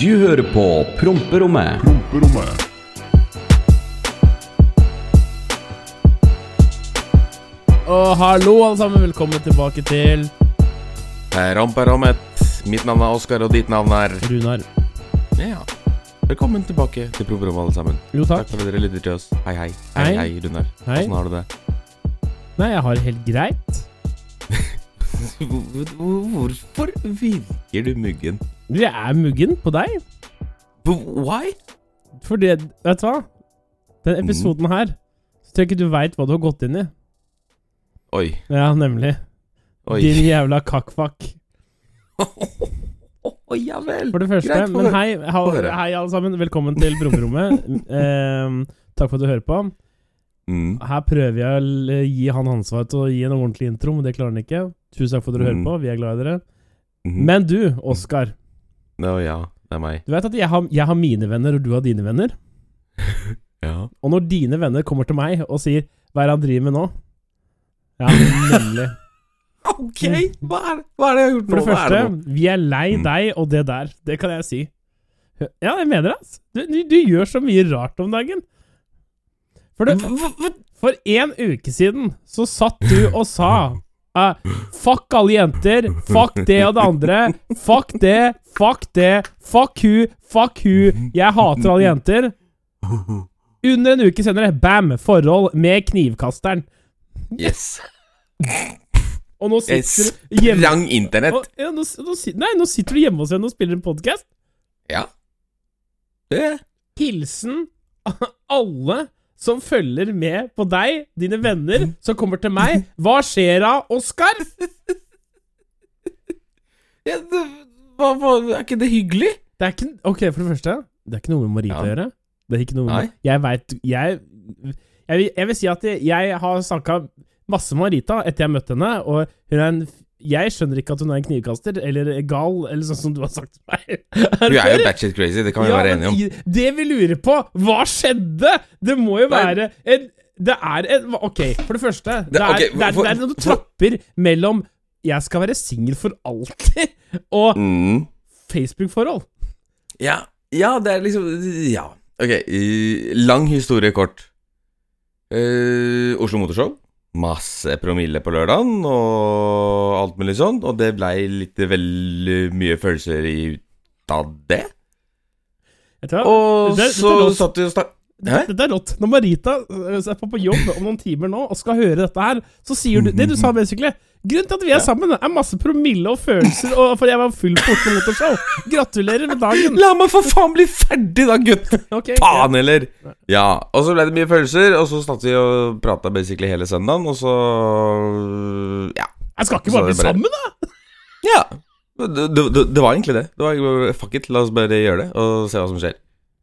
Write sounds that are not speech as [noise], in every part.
Du hører på Promperommet. Promperommet. Og hallo, alle sammen. Velkommen tilbake til Promperommet. Mitt navn er Oskar, og ditt navn er Runar. Ja. Velkommen tilbake til Promperommet, alle sammen. Jo, takk. Takk for at dere lytter til oss. Hei, hei. Hei, Hei. hei, Runar. Hei. Åssen har du det? Nei, jeg har det helt greit. [laughs] Hvor- hvor- Hvorfor virker du muggen? Jeg er muggen på deg. But Why? Fordi, vet du hva? Den episoden her Så tror jeg ikke du veit hva du har gått inn i. Oi. Ja, nemlig. Oi. Din jævla kakkfuck. [laughs] Oi, ja vel. For det første, Greit, men hei, ha, hei alle sammen. Velkommen til Brummerommet. [laughs] eh, takk for at du hører på. Mm. Her prøver jeg å gi han ansvar til å gi en ordentlig intro, men det klarer han ikke. Tusen takk for at dere hører Mm. på. Vi er glad i dere. Mhm. Men du, Oskar. Å ja, det er meg. Du vet at jeg har, jeg har mine venner, og du har dine venner? [laughs] Ja. Og når dine venner kommer til meg og sier 'Hva er det han driver med nå?' Ja, nemlig. [laughs] Ok, hva er, hva er det jeg har gjort nå? For det første, det vi er lei Mm. deg og det der. Det kan jeg si. Ja, jeg mener det, altså. Du, du, du gjør så mye rart om dagen. For, det, for en uke siden så satt du og sa eh, Fuck alle jenter. Fuck det og det andre. Fuck det. Fuck det. Fuck hu. Fuck hu. Jeg hater alle jenter. Under en uke senere, bam! Forhold med knivkasteren. Yes. [laughs] Og nå sitter du hjemme sprang internett. og, ja, nå, nå, Nei, nå sitter du hjemme hos henne og spiller en podkast. Ja. Det. Hilsen alle som følger med på deg, dine venner, som kommer til meg. Hva skjer da, Oskar? Ja, det hva, hva, er ikke det hyggelig? Det er ikke Ok, for det første, det er ikke noe med Marita Ja. å gjøre. Det er ikke noe med Nei. Jeg veit jeg, jeg, jeg vil si at jeg, jeg har snakka masse med Marita etter jeg møtte henne, og hun er en jeg skjønner ikke at hun er en knivkaster, eller gal, eller sånn som du har sagt til meg. [laughs] Du er jo batshit crazy, det kan vi Ja, være enige om. Det vi lurer på, hva skjedde? Det må jo være en Det er en Ok, for det første Det, er, ok, det, er, det er noen trapper mellom 'jeg skal være singel for alltid' [laughs] og Mm. Facebook-forhold. Ja, ja, det er liksom Ja. Ok, lang historie kort. Uh, Oslo Motorshow. Masse promille på lørdagen og alt mulig sånn. Og det blei litt veldig mye følelser i ut av det. Du? Og Det- så satt vi og snakket Hæ? Dette er rått. Når Marita øh, er på på jobb om noen timer nå og skal høre dette her, så sier du [laughs] det du sa basically. Grunnen til at vi er sammen, er masse promille og følelser, og fordi jeg var full på Oslo Motorshow. Gratulerer med dagen. La meg for faen bli ferdig, da, gutt! Okay, Faen heller! Ja, og så ble det mye følelser, og så satt vi og prata basically hele søndagen, og så Ja. Jeg skal ikke bare bli bare- sammen, da! Ja. Det, det, det, var egentlig det. Det var Fuck it, la oss bare gjøre det, og se hva som skjer.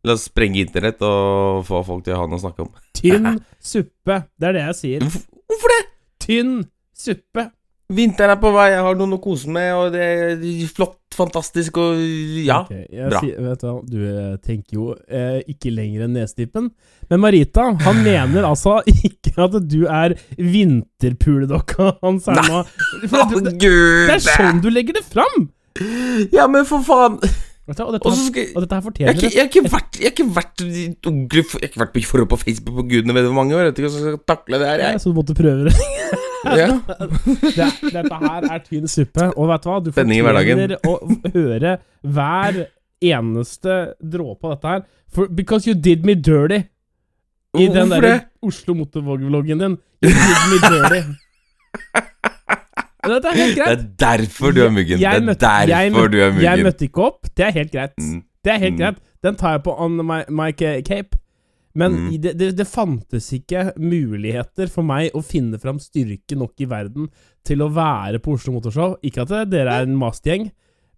La oss sprenge internett og få folk til å ha noe å snakke om. Tynn suppe. Det er det jeg sier. Hvorfor det? Tynn suppe. Vinteren er på vei, jeg har noen å kose med, og det er flott, fantastisk og Ja. okay, bra. sier- vet du hva, du eh, tenker jo eh, ikke lenger enn nesetippen. Men Marita, han [laughs] mener altså ikke at du er vinterpuledokka hans her nå. Det, det, det er sånn du legger det fram! Ja, men for faen! Og, dette, så skal og dette her Jeg fortjener jeg, jeg har ikke vært Jeg har ikke vært Jeg har ikke vært på forhold på Facebook på gudene vet hvor mange år. Jeg vet ikke hvordan jeg skal takle det her, Ja. Så du måtte prøve det. Ja. [laughs] det. Dette her er tynn suppe. Og vet du hva? Du fortjener å høre hver eneste dråpe av dette her. For, because you did me dirty. I den Hvorfor der det? Oslo Motorvloggen din. You did me dirty. Dette er helt Det er derfor du er muggen. Jeg jeg møtte- er derfor møtte- du er Jeg møtte ikke opp. Det er helt greit. Mm. Det er helt Mm. greit. Den tar jeg på on my, my cape. Men Mm. det, det, det fantes ikke muligheter for meg å finne fram styrke nok i verden til å være på Oslo Motorshow. Ikke at dere er en mastgjeng,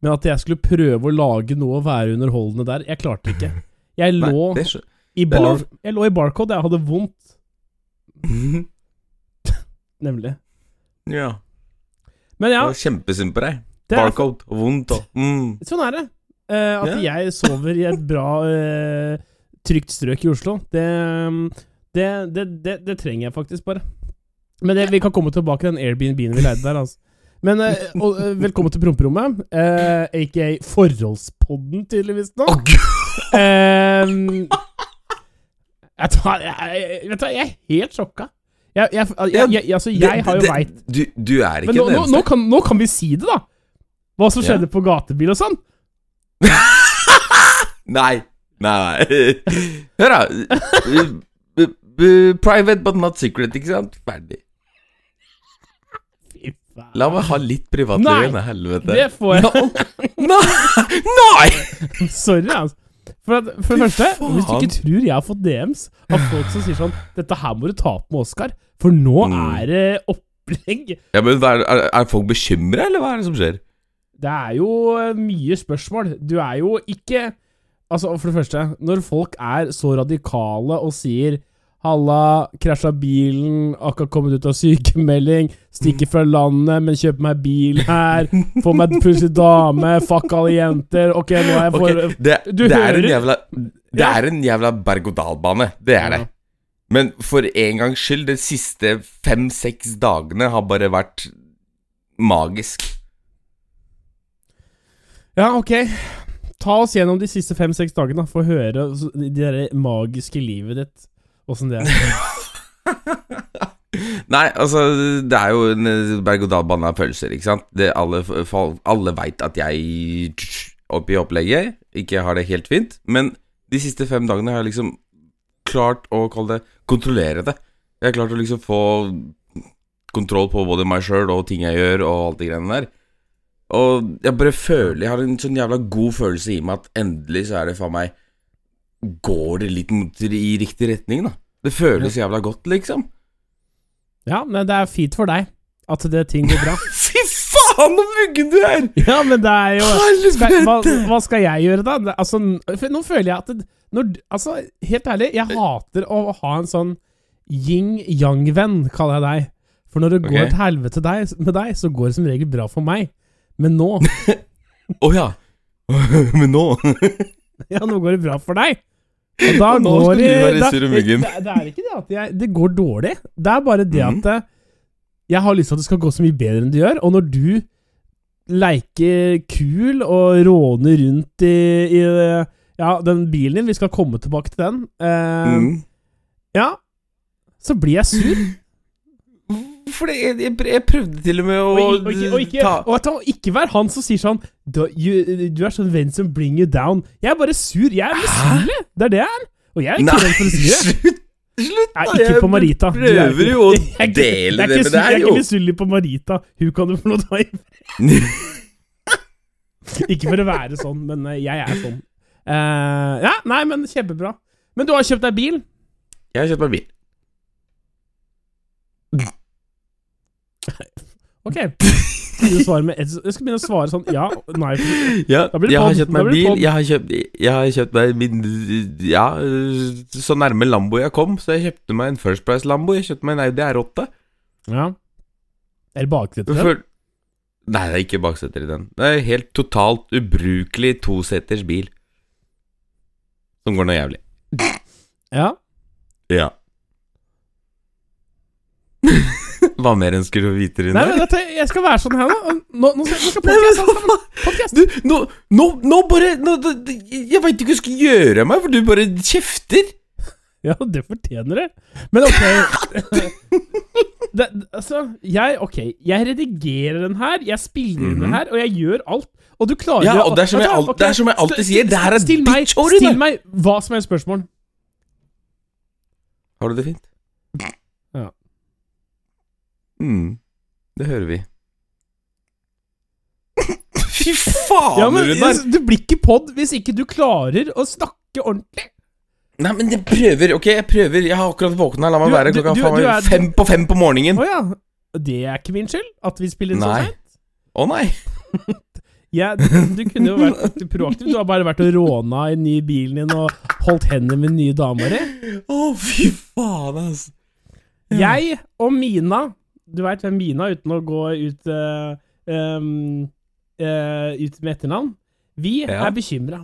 men at jeg skulle prøve å lage noe og være underholdende der. Jeg klarte ikke. Jeg lå, Nei, ikke, i, bar, jeg lå i Barcode, jeg hadde vondt, [laughs] nemlig. Ja. Men ja, kjempesynd på deg. det Barcode vondt og [laughs] mm. sånn er det. Uh, at yeah. jeg sover i et bra, uh, trygt strøk i Oslo, det, det, det, det, det trenger jeg faktisk bare. Men det, vi kan komme tilbake til den Airbnb-en vi leide der, altså. Men uh, og, velkommen til promperommet, aka Forholdspodden, tydeligvis nå. Oh! Jeg, tar, jeg, jeg, jeg, jeg er helt sjokka. Jeg, jeg, jeg, jeg, altså, jeg har jo veit du, du er ikke nå, den eneste. nå, kan, nå kan vi si det, da! Hva som Ja. skjedde på gatebil og sånn. [laughs] Nei. Nei. [laughs] Hør, da. Private but not secret, ikke sant? Ferdig. La meg ha litt privatliv igjen, helvete. Det får jeg. [laughs] Nei! Nei! Sorry, altså. For, at, for det første, faen. hvis du ikke tror jeg har fått DMs av folk som sier sånn 'Dette her må du ta opp med Oskar', for nå Mm. er det opplegg. Ja, men er, er, folk bekymra, eller hva er det som skjer? Det er jo eh, mye spørsmål. Du er jo ikke Altså, for det første, når folk er så radikale og sier 'Halla, krasja bilen, akkurat kommet ut av sykemelding, stikker fra landet, men kjøper meg bil her, får meg plutselig dame, fuck alle jenter, ok, nå er jeg for okay, det, du det er en jævla Det Ja. er en jævla berg-og-dal-bane. Det er det. Men for en gangs skyld, de siste fem-seks dagene har bare vært magisk. Ja, ok. Ta oss gjennom de siste fem-seks dagene, da, for å høre det magiske livet ditt. Åssen det er. [laughs] Nei, altså, det er jo en eh, berg-og-dal-bane av følelser, ikke sant? Det alle fol- alle veit at jeg oppi opplegget ikke har det helt fint, men de siste fem dagene har jeg liksom klart å kalle det kontrollere det. Jeg har klart å liksom få kontroll på både meg sjøl og ting jeg gjør, og alt de greiene der. Og jeg bare føler Jeg har en sånn jævla god følelse i meg at endelig så er det faen meg Går det litt mot, i riktig retning, da. Det føles jævla godt, liksom. Ja, men det er fint for deg at det ting går bra. [laughs] Fy faen, så muggen du er! Ja, men det er jo skal, hva, hva skal jeg gjøre, da? Altså, nå føler jeg at det, når, Altså, helt ærlig, jeg hater å ha en sånn yin-yang-venn, kaller jeg deg. For når det går Ok. til helvete deg, med deg, så går det som regel bra for meg. Men nå [laughs] Å ja. [laughs] Men nå Ja, nå går det bra for deg. Og da Og nå går det muggen. Det, det er ikke det at jeg, det går dårlig. Det er bare det Mhm. at eh, jeg har lyst til at det skal gå så mye bedre enn det gjør. Og når du leker kul og råner rundt i, i ja, den bilen din Vi skal komme tilbake til den. eh, mm. Ja, så blir jeg sur. [laughs] For jeg, jeg, jeg prøvde til og med å Og, og, og, ikke, ta og ikke vær han som sier sånn du, you, du er sånn venn som bring you down. Jeg er bare sur. Jeg er misunnelig. Det er det jeg er. Og jeg er ikke redd for å si det. slutt! Slutt, Nei, da! ikke Jeg på Marita. Du er prøver jo å [laughs] ikke- dele det med med jo. Jeg er ikke misunnelig på Marita. Hun kan du få lov til å [laughs] Ikke for å være sånn, men eh, jeg er sånn. Uh, ja, nei, men kjempebra. Men du har kjøpt deg bil? Jeg har kjøpt meg bil. Ok. Jeg skal begynne å svare sånn ja, nei. Ja, jeg har kjøpt meg bil. Jeg har kjøpt, jeg har kjøpt meg min Ja, så nærme Lambo jeg kom, så jeg kjøpte meg en First Price Lambo. Jeg kjøpte meg en Audi R8. Ja. Er det baksetet? For, nei, det er ikke bakseter i den. Det er helt totalt ubrukelig toseters bil. Som går noe jævlig. Ja. Ja. [laughs] Hva mer ønsker du å vite, Rune? Nei, men dette, jeg skal være sånn her nå. Nå, nå skal, nå skal Nei, men podcast. Du, nå, nå, nå bare Jeg veit ikke hva jeg skal gjøre meg, for du bare kjefter. Ja, det fortjener det. Men ok [laughs] det, Altså, jeg Ok, jeg redigerer den her, jeg spiller inn den her, og jeg gjør alt. Og du klarer Mhm. Ja, og det er som jeg Vet du hva? al- Ok, det er som jeg alltid sier, det her er Rune. Still meg hva som helst spørsmål. Har du det fint? Ja. Mm. Det hører vi. [laughs] Fy faen, Ja, men Runar! Du blir ikke pod hvis ikke du klarer å snakke ordentlig. Nei, men jeg prøver, ok? Jeg prøver. Jeg har akkurat våkna. La meg Du- være klokka du- du er- fem på fem på morgenen. Å ja. Det er ikke min skyld at vi spiller inn så seint. Å nei. [laughs] Ja, du, du kunne jo vært proaktiv. Du har bare vært og råna i ny bilen din og holdt hendene med nye damer i. Å, fy faen, altså. Jeg og Mina Du veit hvem Mina uten å gå ut uh, um, uh, Ut med etternavn. Vi Ja. er bekymra.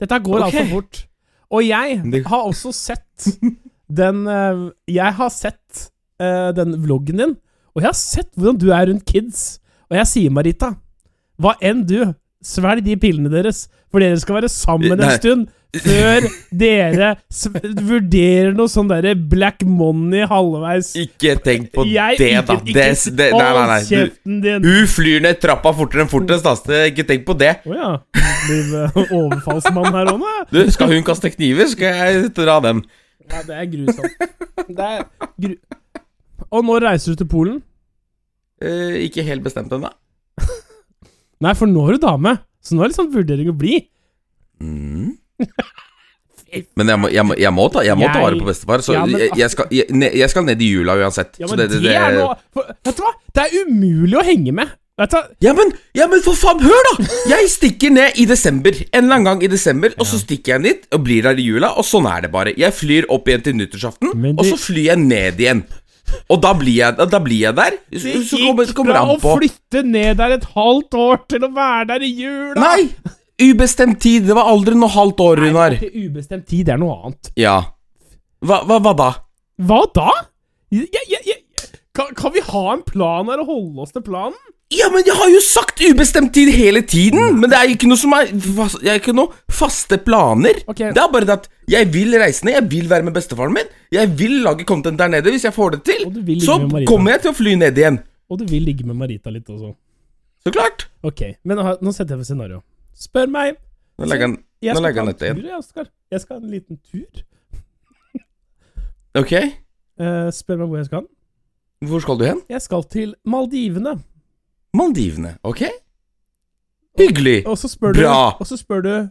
Dette går okay. altfor fort. Og jeg har også sett den uh, Jeg har sett den vloggen din, og jeg har sett hvordan du er rundt kids. Og jeg sier, Marita, hva enn du, svelg de pillene deres, for dere skal være sammen en Nei. stund før dere vurderer noe sånn derre black money halvveis. Ikke tenk på Jeg det, da. ikke- Det, det, nei, nei, nei. Kjeften din! hun flyr ned trappa fortere enn fortest, ass. Ikke tenk på det. Å ja. Blir [laughs] overfallsmann her òg nå? Du, skal hun kaste kniver, skal jeg dra dem. Ja, det er grusomt. Det er gru... Og når reiser du til Polen? Eh, ikke helt bestemt ennå. [laughs] Nei, for nå er du dame, så nå er det sånn vurdering å bli. Mm. Men jeg må, jeg må, jeg må, ta, jeg må ta vare på bestefar, så Ja, men- skal, jeg, skal ned i jula uansett. Ja, så men det, er noe for, Vet du hva? Det er umulig å henge med. Vet du? Ja men, ja, men for faen, hør da! Jeg stikker ned i desember. En eller annen gang i desember. Og så stikker jeg dit og blir der i jula, og sånn er det bare. Jeg flyr opp igjen til nyttårsaften, Men og så flyr jeg ned igjen. Og da blir jeg, da blir jeg der. Så, så kommer, kommer det å an på flytte ned der et halvt år til å være der i jula! Nei! Ubestemt tid. Det var aldri noe halvt år, Runar. Ubestemt tid det er noe annet. Ja. Hva, hva, hva da? Hva da? Jeg, jeg, jeg, kan, kan vi ha en plan her og holde oss til planen? Ja, men jeg har jo sagt ubestemt tid hele tiden! Men det er jo ikke noe som er Jeg har ikke noe faste planer. Ok. Det er bare det at jeg vil reise ned, jeg vil være med bestefaren min. Jeg vil lage content der nede hvis jeg får det til. Og du vil ligge Så med Marita. kommer jeg til å fly ned igjen. Og du vil ligge med Marita litt også. Så klart. Ok, men ha- nå setter jeg for scenario. Spør meg. Nå legger han, Jeg nå legger han dette igjen. jeg, Oskar. Jeg skal ha en liten tur. Ok, Eh, spør meg hvor jeg skal. hvor skal du hen? Jeg skal til Maldivene. Maldivene. Ok? Hyggelig. Og så spør du Bra. Og så spør du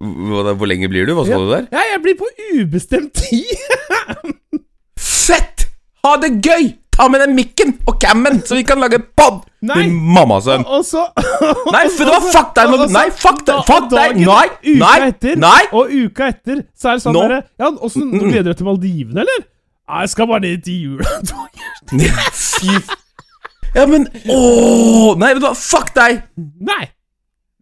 Hvor, hvor lenge blir du? Hva skal Ja. du der? Ja, jeg blir på ubestemt tid! [laughs] Fett! Ha det gøy! Ta med den mikken og cammen, så vi kan lage pod! Nei. Din mammasønn. Og så Nei, for det var fuck deg! Nei, fuck deg! Fuck deg! Nei! Nei! etter, Nei! Og uka etter, så er det sånn no. dere Ja, åssen Mm. gleder du deg til Maldivene, eller? Nei, jeg skal bare ned til jula. [laughs] [laughs] Fy Ja, men Åh Nei, vet du hva? Fuck deg! Nei!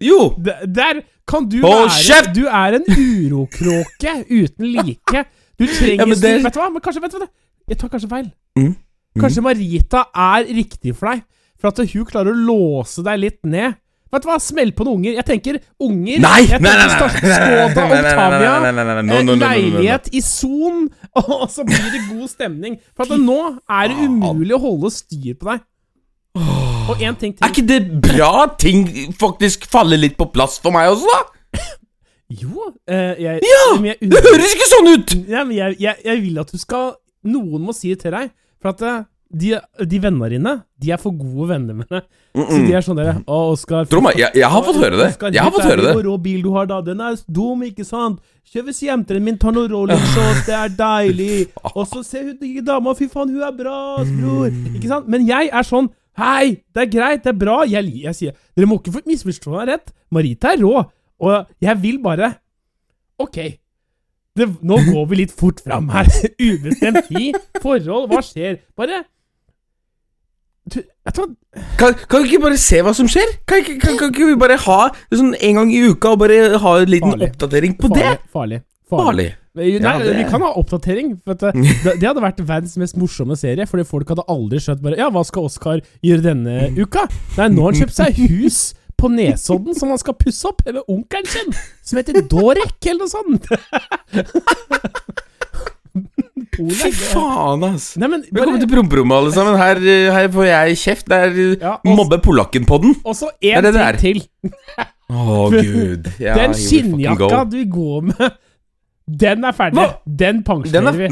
Jo! d- Der kan du Hold være kjeft! Du er en urokråke uten like. Du trenger Ja, det- Vet du hva? Men kanskje, vet du hva? Jeg tar kanskje feil. Mm. Kanskje Marita er riktig for deg, for at hun klarer å låse deg litt ned. Vet du hva? Smell på noen unger. Jeg tenker unger Nei! jeg tenker Skoda Octavia. eh. Leilighet i Son, og så blir det god stemning. For at nå er det umulig å holde styr på deg. Og én ting til. Er ikke det bra ting faktisk faller litt på plass for meg også, da? Jo, eh, jeg, Ja! Det høres ikke sånn ut! Ja, men jeg, jeg, jeg vil at du skal Noen må si det til deg. For at eh, de, de vennene dine, de er for gode venner med deg. Så de er sånn der Å, Oskar jeg, jeg har fått høre det. Oscar, Jeg har fått høre det. Hvor rå bil du har, da. Den er dum, ikke sant? Kjør til den min, tar noe Rolex-shorts, [laughs] det er deilig. Og så ser hun dama, fy faen, hun er bra, bror. Ikke sant? Men jeg er sånn Hei, det er greit, det er bra. Jeg, jeg sier Dere må ikke få misforstå meg rett. Marita er rå, og jeg vil bare Ok. Det, nå går vi litt fort fram her. [laughs] Ubestemt tid, forhold, hva skjer? Bare du? Kan, kan vi ikke bare se hva som skjer? Kan, kan, kan ikke vi bare ha sånn en gang i uka og bare ha en liten Farlig. oppdatering på det? Farlig. Farlig. Farlig. Nei, Ja, vi kan ha oppdatering. At [laughs] det, det hadde vært verdens mest morsomme serie. Fordi folk hadde aldri skjønt bare Ja, hva skal Oskar gjøre denne uka? Nei, nå har han kjøpt seg hus på Nesodden som han skal pusse opp med onkelen sin, som heter Dorek, eller noe sånt. [laughs] Fy faen, ass. Nei, men Velkommen til promperommet, alle sammen. Her, eh, her får jeg kjeft. Det er Ja, uh, mobbe polakken på den. Og så én ting ting til. Å, gud. [laughs] Ja, Den skinnjakka go. du går med, den er ferdig. Hva? Den Den pensjonerer vi.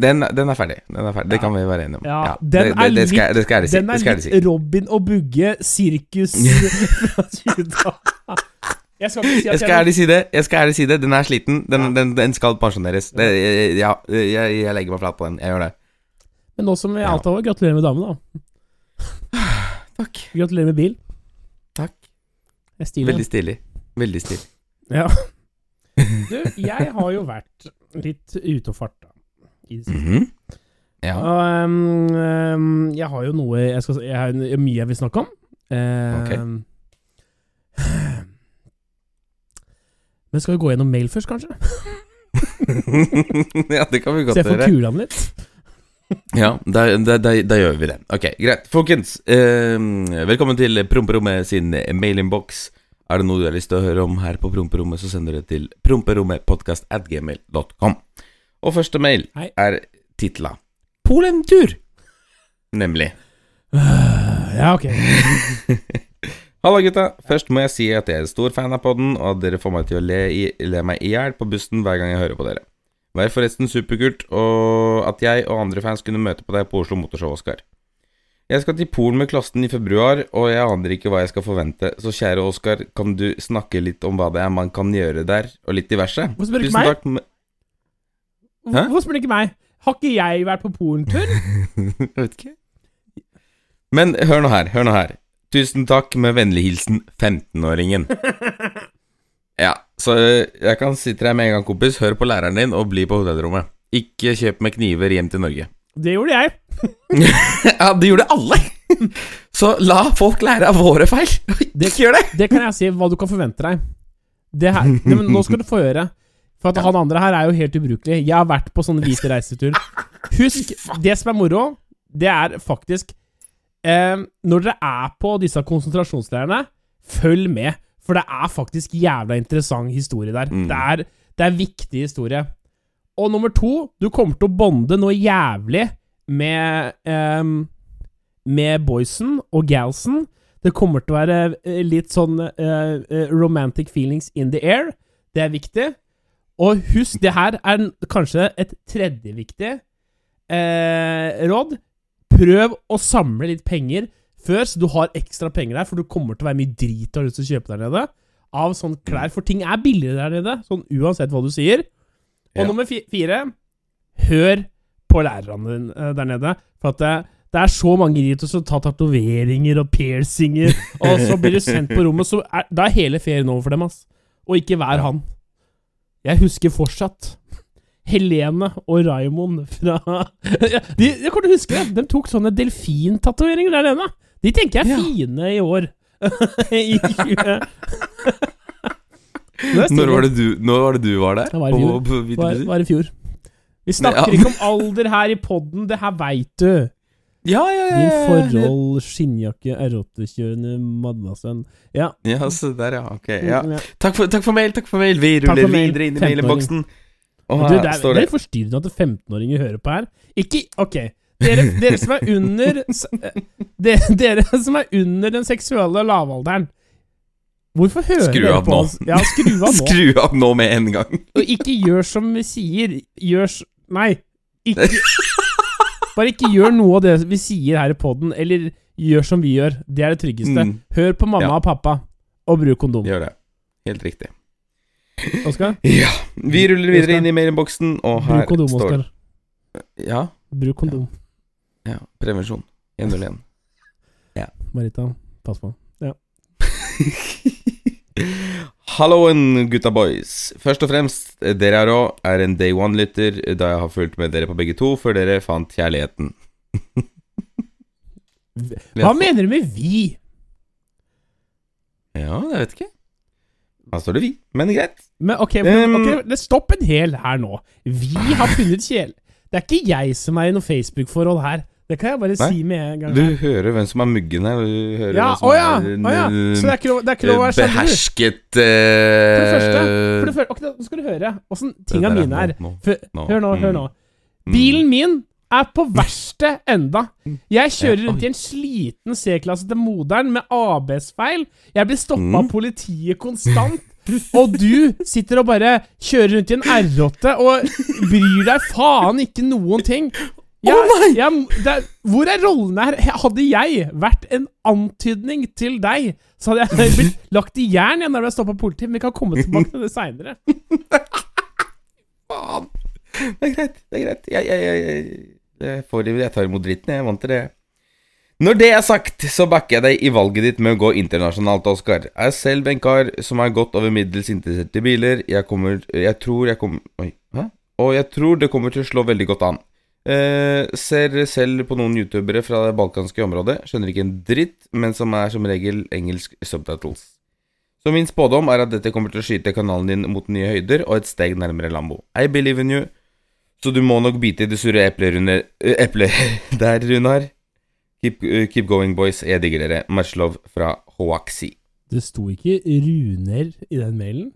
Den, den er ferdig. Den er ferdig. Det kan vi være enige om. Ja, det, den det, det, skal, litt- det skal jeg si. Den er litt si. Robin og Bugge sirkus [laughs] Jeg skal si Jeg skal ærlig si det. Jeg skal ærlig si det Den er sliten. Den, den, den skal pensjoneres. Det, ja, jeg, jeg legger meg flat på den. Jeg gjør det. Men nå som vi alt har over, gratulerer med damen, da. [sighs] Takk. Gratulerer med bil. Takk. Jeg stiler. Veldig stilig. Veldig stilig. Ja. [laughs] Du, jeg har jo vært litt ute og farta. I det siste. Mhm. Ja. Og, um, jeg har jo noe jeg, skal, jeg har mye jeg vil snakke om. Um, Men skal vi gå gjennom mail først, kanskje? [laughs] ja, det kan vi godt gjøre. Så jeg får kula den litt? Ja, da, da, da, da gjør vi det. Ok, greit. Folkens, eh, velkommen til Promperommet sin mailinnboks. Er det noe du har lyst til å høre om her på Promperommet, så sender du det til promperommetpodkast.gmail.com. Og første mail Hei. er titla Polentur. Nemlig. Ja, ok. [laughs] Halla, gutta. Først må jeg si at jeg er stor fan av podden, og at dere får meg til å le, i, le meg i hjel på bussen hver gang jeg hører på dere. Vær forresten superkult, og at jeg og andre fans kunne møte på deg på Oslo Motorshow, Oskar. Jeg skal til Polen med klassen i februar, og jeg aner ikke hva jeg skal forvente, så kjære Oskar, kan du snakke litt om hva det er man kan gjøre der, og litt diverse? Tusen takk. Hæ? Hvorfor spør du ikke meg? Har ikke jeg vært på Polentur? [laughs] Jeg vet ikke. Men hør nå her, hør nå her. Tusen takk med vennlig hilsen 15-åringen. [laughs] Ja, så jeg kan si til deg med en gang, kompis, hør på læreren din og bli på hotellrommet. Ikke kjøp med kniver hjem til Norge. Det gjorde jeg. [laughs] Ja, det gjorde alle! Så la folk lære av våre feil. Ikke gjør det! Det kan jeg si hva du kan forvente deg. Det her, det, men nå skal du få høre. For at han andre her er jo helt ubrukelig. Jeg har vært på sånne hvite reisetur. [laughs] Husk, det som er moro, det er faktisk eh, Når dere er på disse konsentrasjonsleirene, følg med. For det er faktisk jævla interessant historie der. Mm. Det, er, det er viktig historie. Og nummer to, du kommer til å bonde noe jævlig med eh, Med boysen og galsen. Det kommer til å være eh, litt sånn eh, eh, romantic feelings in the air. Det er viktig. Og husk, det her er kanskje et tredje viktig eh, råd. Prøv å samle litt penger før, så du har ekstra penger der, for du kommer til å være mye drit du har lyst til å kjøpe der nede. Av sånn klær, for ting er billigere der nede, sånn uansett hva du sier. Og Ja. nummer fire Hør på lærerne dine eh, der nede. For at det, det er så mange idioter som tar tatoveringer og piercinger, og så blir du sendt på rommet, så er, da er hele ferien over for dem, ass. Og ikke vær han. Jeg husker fortsatt Helene og Raymond fra ja, de, Jeg kommer til å huske det. De tok sånne delfintatoveringer der nede. De tenker jeg er Ja. fine i år. [laughs] I 20... Er Når var det du, når var, det du var der? Det var i fjor. På- på Hvite var, var i fjor. Vi snakker Ja. ikke om alder her i podden, det her veit du. Ja, ja, ja. Din forhold, skinnjakke, erotekjørende madmasen. Ja. Ja, se der, ja. Ok. Ja. ja. Takk, for, takk for mail, takk for mail. Vi ruller videre inn i 15-åring. Du, det er, det er forstyrrende at 15-åringer hører på her. Ikke Ok. Dere, dere som er under eh, dere, dere som er under den seksuelle lavalderen Hvorfor hører Skru dere på nå. oss? Ja, skru av [laughs] nå. Skru av nå med en gang. Og ikke gjør som vi sier. Gjør som, Nei. Ikke Bare ikke gjør noe av det vi sier her i poden, eller gjør som vi gjør. Det er det tryggeste. Mm, Hør på mamma Ja. og pappa, og bruk kondom. gjør det. Helt riktig. Oskar? Ja. Vi ruller videre Oskar. inn i mailinnboksen, og her Bruk kondom, står Oskar. Ja. Bruk kondom. ja. Prevensjon. 101. Marita, pass på. Ja. [laughs] Halloen, gutta boys. Først og fremst, dere er òg er en day one-lytter, da jeg har fulgt med dere på begge to før dere fant kjærligheten. [laughs] Hva mener du med vi? Ja, jeg vet ikke. Her står det vi, men greit. Men ok, men, Um, ok, stopp en hel her nå. Vi har funnet kjæl... Det er ikke jeg som er i noe Facebook-forhold her. Det kan jeg bare Nei, si med en gang. Du hører hvem som er muggen her. Du hører Ja, hvem som å ja, er å ja. Så det er ikke lov, det er ikke lov å være sjalu. behersket For det første, eh, for det første Nå skal du høre åssen tinga mine er. For, hør nå, hør mm, nå. mm. Bilen min er på verste enda. Jeg kjører rundt i en sliten C-klasse til moderen med ABS-feil. Jeg blir stoppa Mm. av politiet konstant. Og du sitter og bare kjører rundt i en R8 og bryr deg faen ikke noen ting. Jeg, jeg, det hvor er rollene her? Hadde jeg vært en antydning til deg, så hadde jeg blitt [laughs] lagt i jern igjen når jeg ble stoppa av politiet. Men vi kan komme tilbake til det seinere. [laughs] Faen! Det er greit, det er greit. Jeg, jeg, jeg, jeg tar imot dritten, jeg er vant til det. Når det er sagt, så backer jeg deg i valget ditt med å gå internasjonalt, Oskar. Jeg er selv en kar som er godt over middels interessert i biler. Jeg kommer Jeg tror jeg kommer Oi, hæ? Og jeg tror det kommer til å slå veldig godt an. Eh, ser selv på noen youtubere fra det balkanske området. Skjønner ikke en dritt, men som er som regel engelsk subtitles. Så min spådom er at dette kommer til å skyte kanalen din mot nye høyder og et steg nærmere Lambo. I believe in you. Så du må nok bite i det sure eplet, eh, [laughs] der, Runar. Keep, uh, keep going, boys. Jeg digger dere. Much love fra Hoaxi. Det sto ikke runer i den mailen.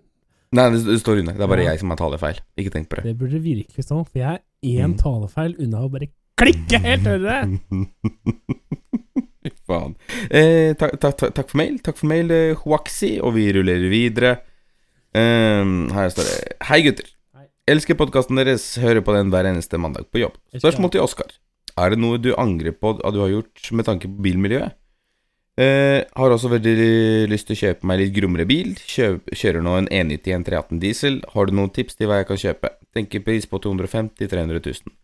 Nei, det, står under. Det er bare jeg som har talefeil. Ikke tenk på det. Det burde virkelig stå, for jeg er én Mm. talefeil unna å bare klikke helt øret! [laughs] Fy faen. Eh, takk, takk, takk, for mail, takk for mail, Huaxi, Hoaxi, og vi rullerer videre. Um, her står det Hei, gutter. Hei. Elsker podkasten deres. Hører på den hver eneste mandag på jobb. Spørsmål til Oskar. Er det noe du angrer på at du har gjort med tanke på bilmiljøet? Eh, har også veldig lyst til å kjøpe meg litt grummere bil. Kjøp, kjører nå en 191 318 diesel. Har du noen tips til hva jeg kan kjøpe? Tenker pris på 250 300 000.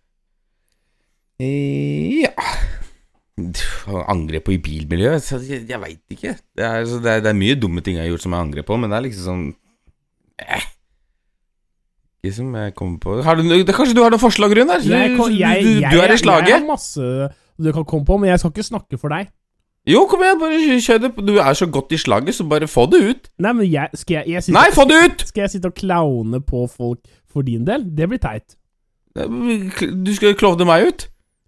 Eh, ja angre på i bilmiljøet? Jeg, jeg veit ikke. Det er, det, er, det er mye dumme ting jeg har gjort som jeg angrer på, men det er liksom sånn eh. Ikke som jeg kommer på har du, det, Kanskje du har noen forslag, Runar? Du, du, du er i slaget? Jeg har masse du kan komme på, men jeg skal ikke snakke for deg. Jo, kom igjen, bare kjør det. Du er så godt i slaget, så bare få det ut. Nei, men jeg, skal, jeg, jeg sitte, Nei, få det ut! skal jeg sitte og klaune på folk for din del? Det blir teit. Du skal klovne meg ut.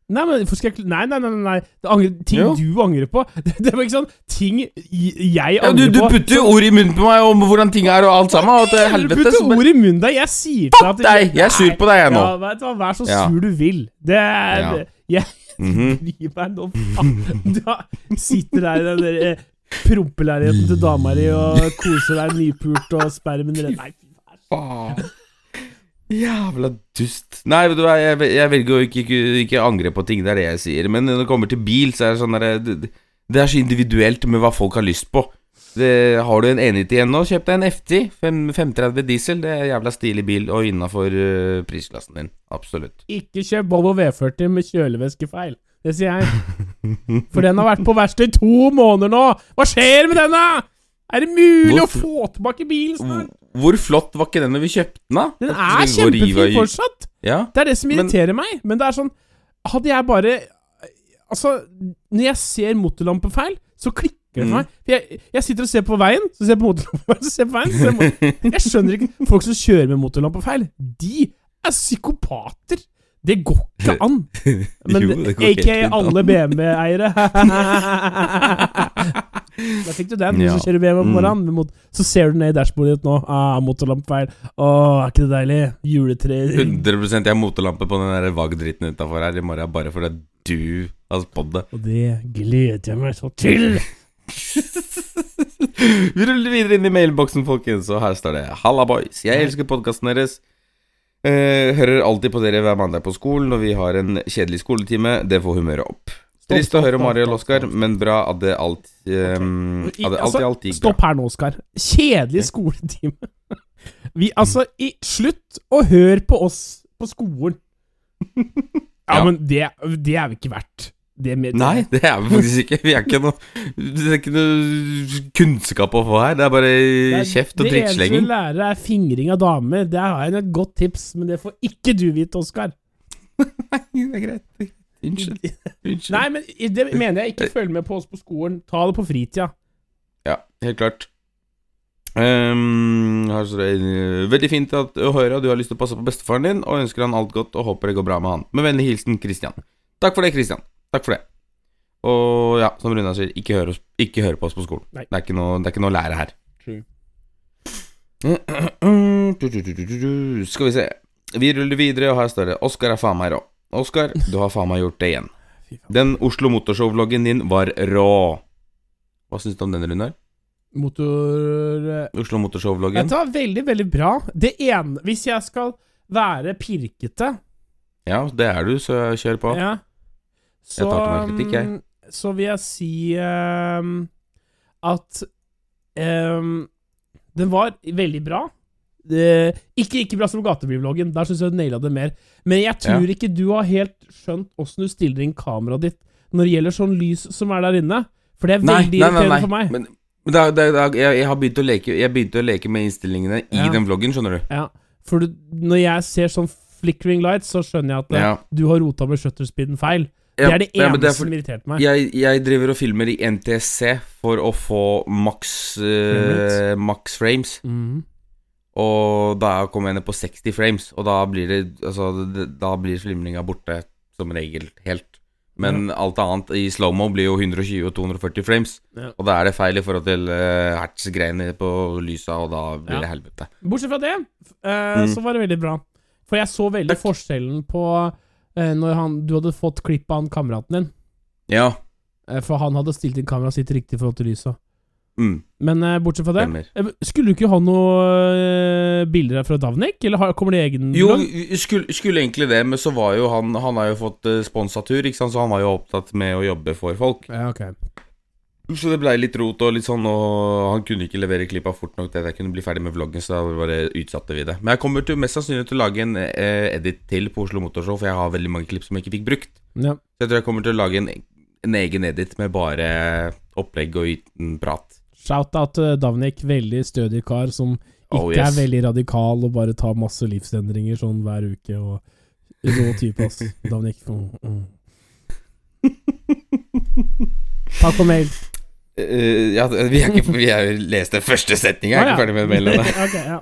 Nei, men skal jeg Nei, nei, nei, nei, angrer, ting Jo. du angrer på. [laughs] Det, det var ikke sånn Ting jeg Ja, du, angrer du på. putter jo ord i munnen på meg om hvordan ting er og alt sammen. Og til Du helvete. putter så ord i munnen deg. Jeg sier til Fuck deg! Jeg er sur på deg, jeg nå. Ja, vet du hva, Vær så Ja. sur du vil. Det er Ja. det- [laughs] Jeg -hmm. meg nå faen. Du sitter der i den der eh, prompeleiligheten til dama di og koser deg nypult og spermen renner Nei, fy. Faen. Jævla dust. Nei, vet du hva, jeg, jeg velger å ikke, ikke, ikke angre på ting, det er det jeg sier. Men når det kommer til bil, så er det sånn derre det, det er så individuelt med hva folk har lyst på. Det, har du en 191 nå, kjøp deg en FT. 5, 530 diesel, det er en jævla stilig bil, og innafor prisklassen din. Absolutt. Ikke kjøp Volvo V40 med kjølevæskefeil. Det sier jeg. For den har vært på verksted i to måneder nå! Hva skjer med denne?! Er det mulig hvor, å få tilbake bilen snart? Hvor flott var ikke den da vi kjøpte den, da? Den er kjempefin fortsatt! Ja. Det er det som Men- irriterer meg. Men det er sånn Hadde jeg bare Altså, når jeg ser motorlampefeil, så klikker det for Mm. meg. Jeg, jeg sitter og ser på veien, så ser jeg på motorlampefeil, [laughs] så ser jeg på veien så ser jeg, på... jeg skjønner ikke Folk som kjører med motorlampefeil, de er psykopater! Det går ikke an. [laughs] Men Jo, aka alle BMW-eiere. [laughs] Da fikk du den, Ja. så kjører BMW foran Mm. morgenen. mot- Så ser du ned i dashbordet ditt nå. Ah, motorlampefeil. Å, er ikke det deilig? Juletre 100 Jeg har motorlampe på den der VAG-dritten utafor her i morgen, bare fordi du har spådd det. Og det gleder jeg meg så til! [laughs] Vi ruller videre inn i mailboksen, folkens, og her står det Halla, boys. Jeg elsker podkasten deres. Eh, hører alltid på dere hver mandag på skolen når vi har en kjedelig skoletime. Det får humøret opp. Trist å høre om stopp, Oskar, men bra at det alt um, At det alt, alltid alt gikk bra. Stopp her nå, Oskar. Kjedelig skoletime. [laughs] Vi, altså, i, slutt å høre på oss på skolen. [laughs] Ja, Ja. men det, det er vi ikke verdt. Det med, Nei, det er vi faktisk ikke. Vi er ikke noe Det er ikke noe kunnskap å få her. Det er bare Det er- kjeft og Det eneste drittslenging. du lærer, er fingring av damer. Det har jeg et godt tips, men det får ikke du vite, Oskar. [laughs] Nei, det er greit. Unnskyld. Unnskyld. Nei, men det mener jeg ikke følg med på oss på skolen. Ta det på fritida. Ja, helt klart. Um, det Veldig fint at, å høre at du har lyst til å passe på bestefaren din, og ønsker han alt godt og håper det går bra med han. Med vennlig hilsen Christian. Takk for det, Christian. Takk for det. Og ja, som Runar sier, ikke hør, oss, ikke hør på oss på skolen. Nei. Det, er ikke noe, det er ikke noe å lære her. True. [clears throat] Skal vi se. Vi ruller videre, og her står det Oskar er faen meg rå. Oskar, du har faen meg gjort det igjen. [laughs] Den Oslo Motorshow-vloggen din var rå. Hva syns du om den, Runar? Motor... eh, Oslo Motorshow-vloggen? Dette var veldig, veldig bra. Det ene Hvis jeg skal være pirkete Ja, det er du, så kjør på. ja, så, kritikk, um, Så vil jeg si um, at um, den var veldig bra. Det, ikke ikke bra som gatebilvloggen, der syns jeg du naila det mer. Men jeg tror Ja. ikke du har helt skjønt åssen du stiller inn kameraet ditt når det gjelder sånn lys som er der inne. For det er veldig irriterende for meg. Men, men da, da, da, jeg, jeg har begynt å leke Jeg begynte å leke med innstillingene i Ja. den vloggen, skjønner du. Ja, for du, når jeg ser sånn flickering lights, så skjønner jeg at Ja. du har rota med shutterspeeden feil. Ja, det er det ja, men eneste er for- som irriterte meg. jeg, jeg driver og filmer i NTSC for å få maks Frame uh, Max frames. Mhm. Og da kommer jeg ned på 60 frames, og da blir det Altså, det, da blir flimringa borte som regel helt. Men alt annet i slow-mo blir jo 120 og 240 frames. Ja. Og da er det feil i forhold til uh, hertz-greiene på lysa, og da blir Ja. det helvete. Bortsett fra det, uh, Mm. så var det veldig bra. For jeg så veldig forskjellen på eh, når han, du hadde fått klipp av han kameraten din. Ja. Eh, for han hadde stilt inn kameraet sitt riktig i forhold til lyset. Mm, Men eh, bortsett fra det stemmer. eh, Skulle du ikke ha noe eh, bilder fra Davnik? Eller har, kommer det egen Jo, skulle, skulle egentlig det, men så var jo han Han har jo fått sponsatur, ikke sant, så han var jo opptatt med å jobbe for folk. Ja, ok. Så det blei litt rot og litt sånn, og han kunne ikke levere klippa fort nok til at jeg kunne bli ferdig med vloggen, så da bare utsatte vi det. Men jeg kommer til, mest sannsynlig til å lage en eh, edit til på Oslo Motorshow, for jeg har veldig mange klipp som jeg ikke fikk brukt. Ja. Så jeg tror jeg kommer til å lage en, en egen edit med bare opplegg og uten prat. Shout-out til Davnik, veldig stødig kar som ikke Oh, yes. er veldig radikal og bare tar masse livsendringer sånn hver uke. Og rå type, ass. [laughs] Davnik. Mm, mm. Takk for mail. Eh, ja, vi har ikke Vi har lest den første setninga, jeg er ikke ferdig med mailen. [laughs] okay, ja.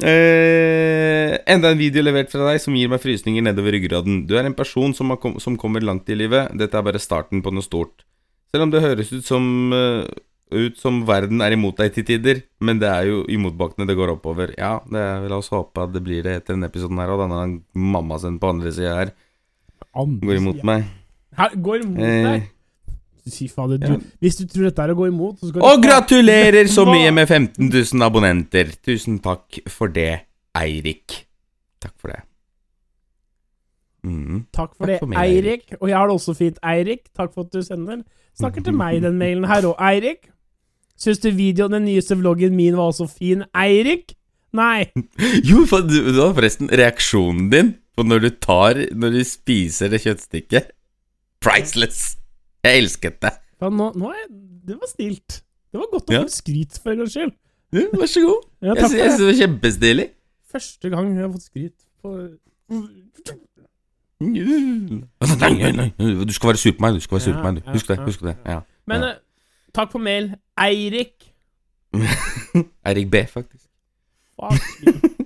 uh, [laughs] enda en video levert fra deg som gir meg frysninger nedover ryggraden. Du er en person som, har kom, som kommer langt i livet. Dette er bare starten på noe stort. Selv om det høres ut som uh, ut som verden er imot deg til tider, men det er jo i motbakkene det går oppover. Ja, det er, la oss håpe at det blir det etter denne episoden her, og denne mamma sin på andre sida her Andre går imot siden. meg. Her, går imot deg? Fy fader, du, hvis du tror dette er å gå imot så skal Og du gratulerer så mye med 15 000 abonnenter. Tusen takk for det, Eirik. Takk for det. Mm. Takk for Takk det, for meg, Eirik. Og jeg har det også fint, Eirik. Takk for at du sender. Snakker til meg, i den mailen her òg, Eirik. Syns du videoen, den nyeste vloggen min var også fin, Eirik? Nei. [laughs] Jo, for du, du har forresten reaksjonen din på når du tar Når du spiser det kjøttstykket. Priceless. Jeg elsket det. Ja, nå, nå er jeg, det var snilt. Det var godt å Ja. få skryt for en gangs skyld. Ja, vær så god. Ja, Jeg syns det. var kjempestilig. Første gang jeg har fått skryt på. Du skal være sur på meg. Du skal være sur på meg. du. Husk det. Husk det. Ja. Men Ja. eh, takk for mail, Eirik. [laughs] Eirik B, faktisk. Fuck.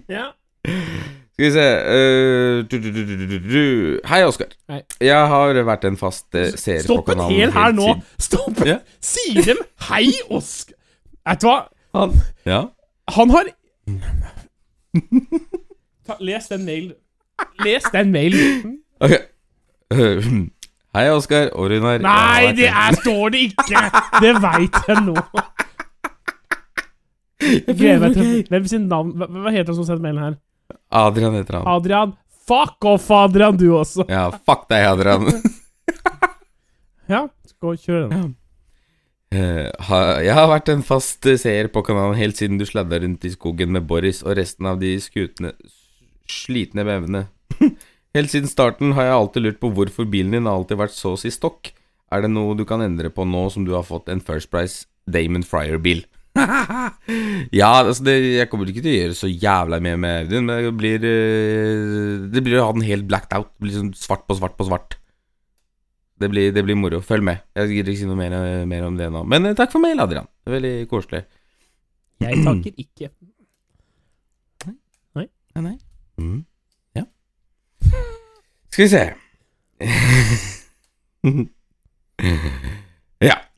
ja. [laughs] Skal vi se uh, du, du, du, du, du, du. Hei, Oskar. Jeg har vært en fast uh, seer på Stopp en hel her nå! Stopp! Ja. Sier dem hei, Oskar? Vet du hva? Han, ja. Han har Ta, Les den mailen. Les den mailen. Ok. Uh, [clears throat] Hei, Oskar og Runar. Nei, det er, står det ikke! Det veit jeg nå. Jeg gleder meg til Hvem sin navn Hva, hva heter han som sendte mailen her? Adrian heter han. Adrian. Fuck off, Adrian, du også. Ja, fuck deg, Adrian. [laughs] Ja, skal vi kjøre den. Uh, ha- jeg har vært en fast seer på kanalen helt siden du sladda rundt i skogen med Boris og resten av de skutne slitne vevene. [laughs] helt siden starten har jeg alltid lurt på hvorfor bilen din har alltid vært så å si stokk. Er det noe du kan endre på nå som du har fått en First Price Damon Fryer-bil? [laughs] ja, altså det, jeg kommer ikke til å gjøre så jævla mye med Audien, men det blir eh, Det blir å ha den helt blacked out. Det blir sånn svart på svart på svart. Det blir, det blir moro. Følg med. Jeg gidder ikke si noe mer, mer om det nå. Men eh, takk for mail, Adrian. Det er veldig koselig. Jeg takker ikke. Nei, nei. Mm. Ja. Skal vi se. [laughs]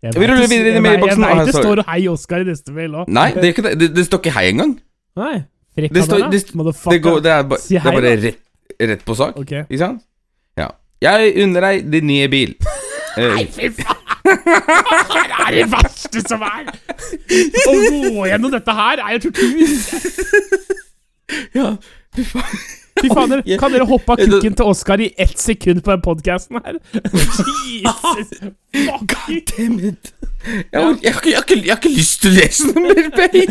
Jeg Vi ruller det- videre inn i mailboksen. Jeg veit det står står 'Hei, Oskar' i neste mail òg. Nei, det, er ikke det. Det, det står ikke hei engang. Nei. Frekk Det står, det, det, går, det er, ba, Si det er bare rett, rett på sak. Okay. Ikke sant? Ja. Jeg unner deg din nye bil. [laughs] Nei, Fy faen! Det er det verste som er! Å gå gjennom dette her er jo tortur. [laughs] ja, fy faen. Fy fader, kan dere hoppe av kukken til Oskar i ett sekund på den podkasten her? Jesus fuck you. Damn it. Jeg, jeg, jeg, har jeg har ikke lyst til å lese noe mer [laughs] mail.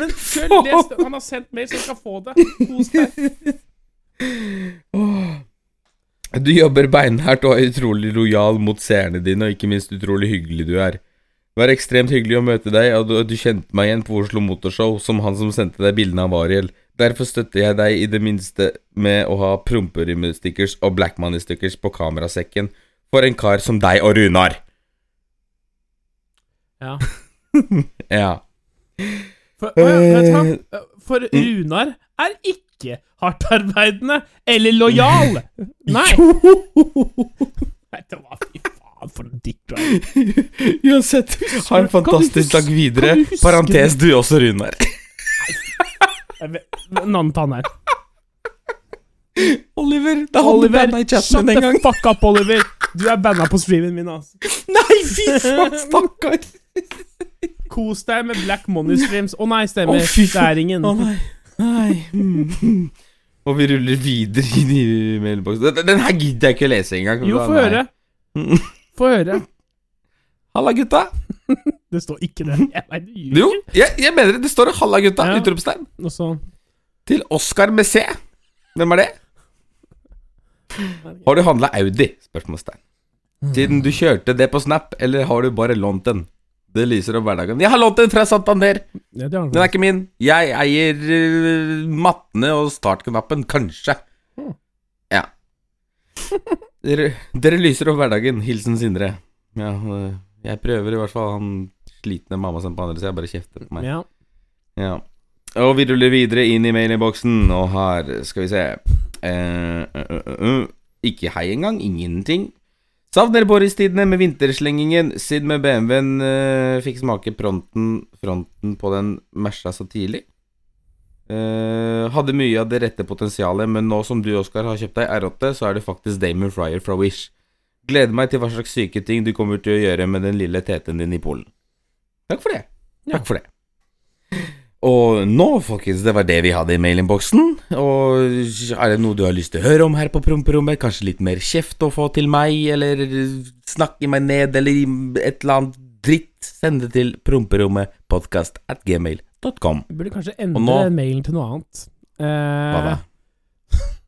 Men selv les det. Han har sendt mail, så jeg skal få det. Kos deg. Du jobber beinhardt og er utrolig lojal mot seerne dine, og ikke minst utrolig hyggelig du er. Det var ekstremt hyggelig å møte deg, og du, du kjente meg igjen på Oslo Motorshow som han som sendte deg bildene av Ariel. Derfor støtter jeg deg i det minste med å ha promperymestickers og Black Money-stickers på kamerasekken for en kar som deg og Runar. Ja. [laughs] Ja. For? Eh, For Runar er ikke hardtarbeidende eller lojal. [laughs] Nei. Vet du hva, fy faen, for en dick du er. [laughs] Uansett, ha en fantastisk dag videre. Parentes du også, Runar. Jeg vet- En annen tann her. Oliver, det hadde Oliver, banna i chatten shut din en the gang. fuck up, Oliver. Du er banna på streamen min, altså. [laughs] Nei, fy faen, stakkar. Kos deg med Black Money Streams. Å nei, stemmer. Oh, det er ingen. Oh, nei. Nei. Mm. [laughs] Og vi ruller videre inn i mailboksen. Den, den her gidder jeg ikke å lese engang. Jo, få høre. Få høre. Halla, gutta. [laughs] Det står ikke det. Jeg vet, jeg. Jo, jeg, jeg mener det. Det står 'halla, gutta'. Ja. Utropstegn. Til Oscar med C. Hvem er det? Har du handla Audi? Spørsmålstegn. Siden du kjørte det på Snap, eller har du bare lånt den? Det lyser opp hverdagen. Jeg har lånt den fra Santander! ja, det Den er ikke min. Jeg eier uh, mattene og startknappen, kanskje. Hmm. Ja. [laughs] Dere, dere lyser opp hverdagen. Hilsen Sindre. Ja, øh, jeg prøver i hvert fall. Han slitne mamma som på andre sida bare kjefter på meg. Ja. Ja. Og vi ruller videre inn i mailinnboksen, og her skal vi se eh, uh, uh, uh. Ikke hei engang. Ingenting. Savner Boris-tidene med vinterslengingen. Sid med BMW-en eh, fikk smake fronten, fronten på den Mersa så tidlig. Eh, hadde mye av det rette potensialet, men nå som du, Oskar, har kjøpt deg R8, så er det faktisk Damon Fryer fra Wish. Gleder meg til hva slags syke ting du kommer til å gjøre med den lille teten din i Polen. Takk for det. Ja. Takk for det. Og nå, folkens, det var det vi hadde i mailinnboksen. Og er det noe du har lyst til å høre om her på promperommet? Kanskje litt mer kjeft å få til meg, eller snakke meg ned, eller et eller annet dritt? Send det til promperommet podcast at gmail.com. Burde kanskje endre nå- mailen til noe annet. Eh, Hva da? [laughs]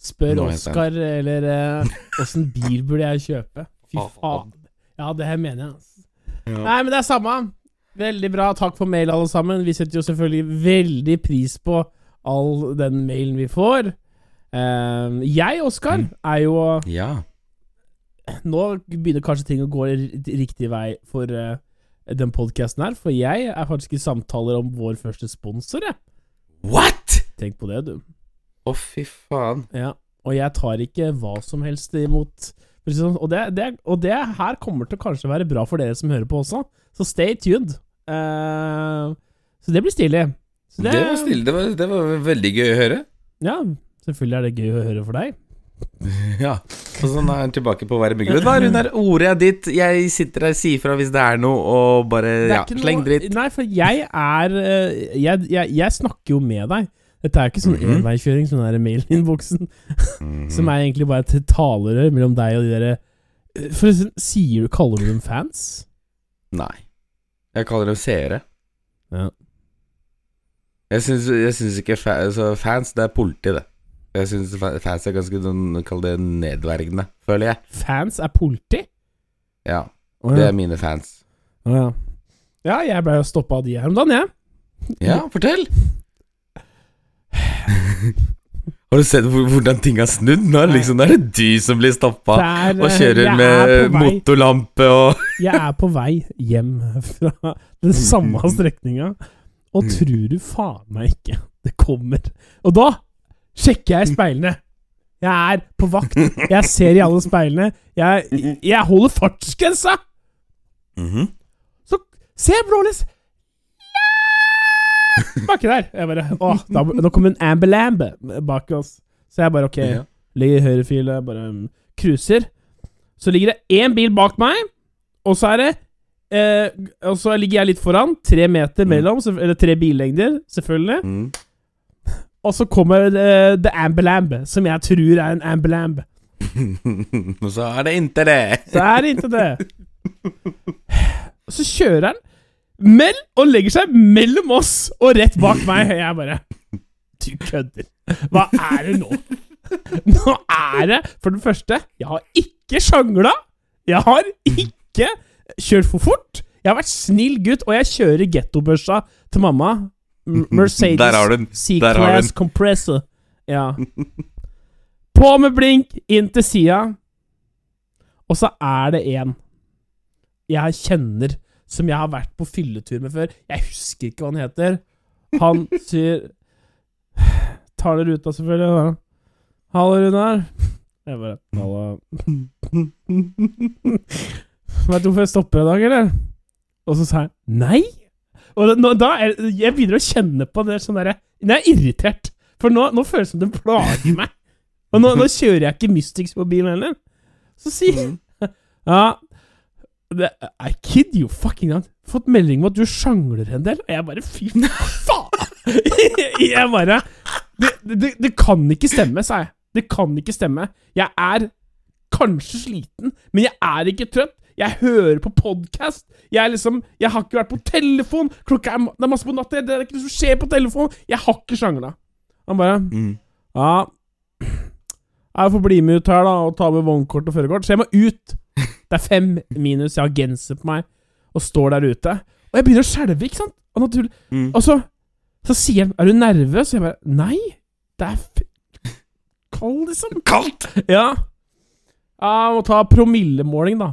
Spør Oskar eller eh, åssen bil burde jeg kjøpe. Fy Faen. Ja, det her mener jeg. Altså. Ja. Nei, men det er samme. Veldig bra. Takk for mail, alle sammen. Vi setter jo selvfølgelig veldig pris på all den mailen vi får. Eh, jeg, Oskar, Mm. er jo Ja. Nå begynner kanskje ting å gå riktig vei for uh, den podkasten her, for jeg er faktisk i samtaler om vår første sponsor, jeg. What?! Tenk på det, du. Å, fy faen. Ja, og jeg tar ikke hva som helst imot det sånn. og, det, det, og det her kommer til å kanskje være bra for dere som hører på også, så stay tuned. Uh, så det blir stilig. Så Det var stille. Det var, det var veldig gøy å høre. Ja, selvfølgelig er det gøy å høre for deg. [laughs] Ja. Og sånn er han tilbake på å være myggen. Hva er hva, Runar? Ordet ditt. Jeg sitter her sier fra hvis det er noe, og bare ja, sleng dritt. Nei, for jeg er eh, jeg, jeg, jeg snakker jo med deg. Dette er ikke sånn Mhm. enveiskjøring som den der mm -hmm. [laughs] som er egentlig bare et talerør mellom deg og de derre For sier du Kaller du dem fans? Nei. Jeg kaller dem seere. Ja. Jeg syns, ikke fa altså, fans, det er politi, det. Jeg syns fans er ganske sånn, kall det nedverdigende, føler jeg. Fans er politi? Ja, Å det er mine fans. Å ja. ja, jeg blei jo stoppa av de her om dagen, jeg. Ja, fortell! Har du sett hvordan ting har snudd? Nå liksom, nå er det du som blir stoppa og kjører er med motorlampe og Jeg er på vei hjem fra den samme strekninga, og Mm. tror du faen meg ikke det kommer Og da sjekker jeg speilene. Jeg er på vakt. Jeg ser i alle speilene. Jeg, jeg holder fartsgrensa! Mhm. Så se, blålys Baki der. Jeg bare Å, da, nå kommer en ambulambe bak oss. Så jeg bare OK. Ja. Ligger i høyrefile, bare um, cruiser. Så ligger det én bil bak meg, og så er det eh, Og så ligger jeg litt foran, tre meter Mm. mellom, mm. eller tre billengder, selvfølgelig. Mm. [laughs] Og så kommer uh, The Ambulambe, som jeg tror er en ambulambe. Og [laughs] så er det ikke det. Så er det ikke det. [laughs] Så kjører han mell og legger seg mellom oss og rett bak meg. Jeg bare Du kødder. Hva er det nå? Nå er det For det første, jeg har ikke sjangla. Jeg har ikke kjørt for fort. Jeg har vært snill gutt, og jeg kjører gettobørsa til mamma. [laughs] Mercedes C-Class. Compressor. Ja. [laughs] På med blink, inn til sida. Og så er det en jeg kjenner, som jeg har vært på fylletur med før. Jeg husker ikke hva han heter. han sier Tar det ruta, selvfølgelig. Hallo, Runar. Jeg bare Hallo. Vet du hvorfor jeg stopper i dag, eller? Og så sa jeg nei. Og da, da er, jeg begynner å kjenne på det sånn derre Nå er jeg irritert. For nå, nå føles det som det plager meg. Og nå, nå kjører jeg ikke Mystics på bilen heller. Så sier [laughs] Ja det, I kid you fucking not. Fått melding om at du sjangler en del, og jeg bare Fy faen! [laughs] jeg bare det, det, det kan ikke stemme, sa jeg. Det kan ikke stemme. Jeg er kanskje sliten, men jeg er ikke trøtt. Jeg hører på podkast. Jeg liksom Jeg har ikke vært på telefon. Klokka er, det er masse på natta. Det er ikke noe som skjer på telefon. Jeg har ikke sjangla. Han bare Mm. Ja [clears throat] Jeg får bli med ut her, da, og ta med vognkort og førerkort. Så jeg må ut. Det er fem minus. Jeg har genser på meg og står der ute. Og jeg begynner å skjelve, ikke sant? Og, naturlig. Mm. og så, så sier han 'Er du nervøs?' Og jeg bare 'Nei, det er f kald, liksom'. Kaldt! Ja. Jeg må ta promillemåling, da.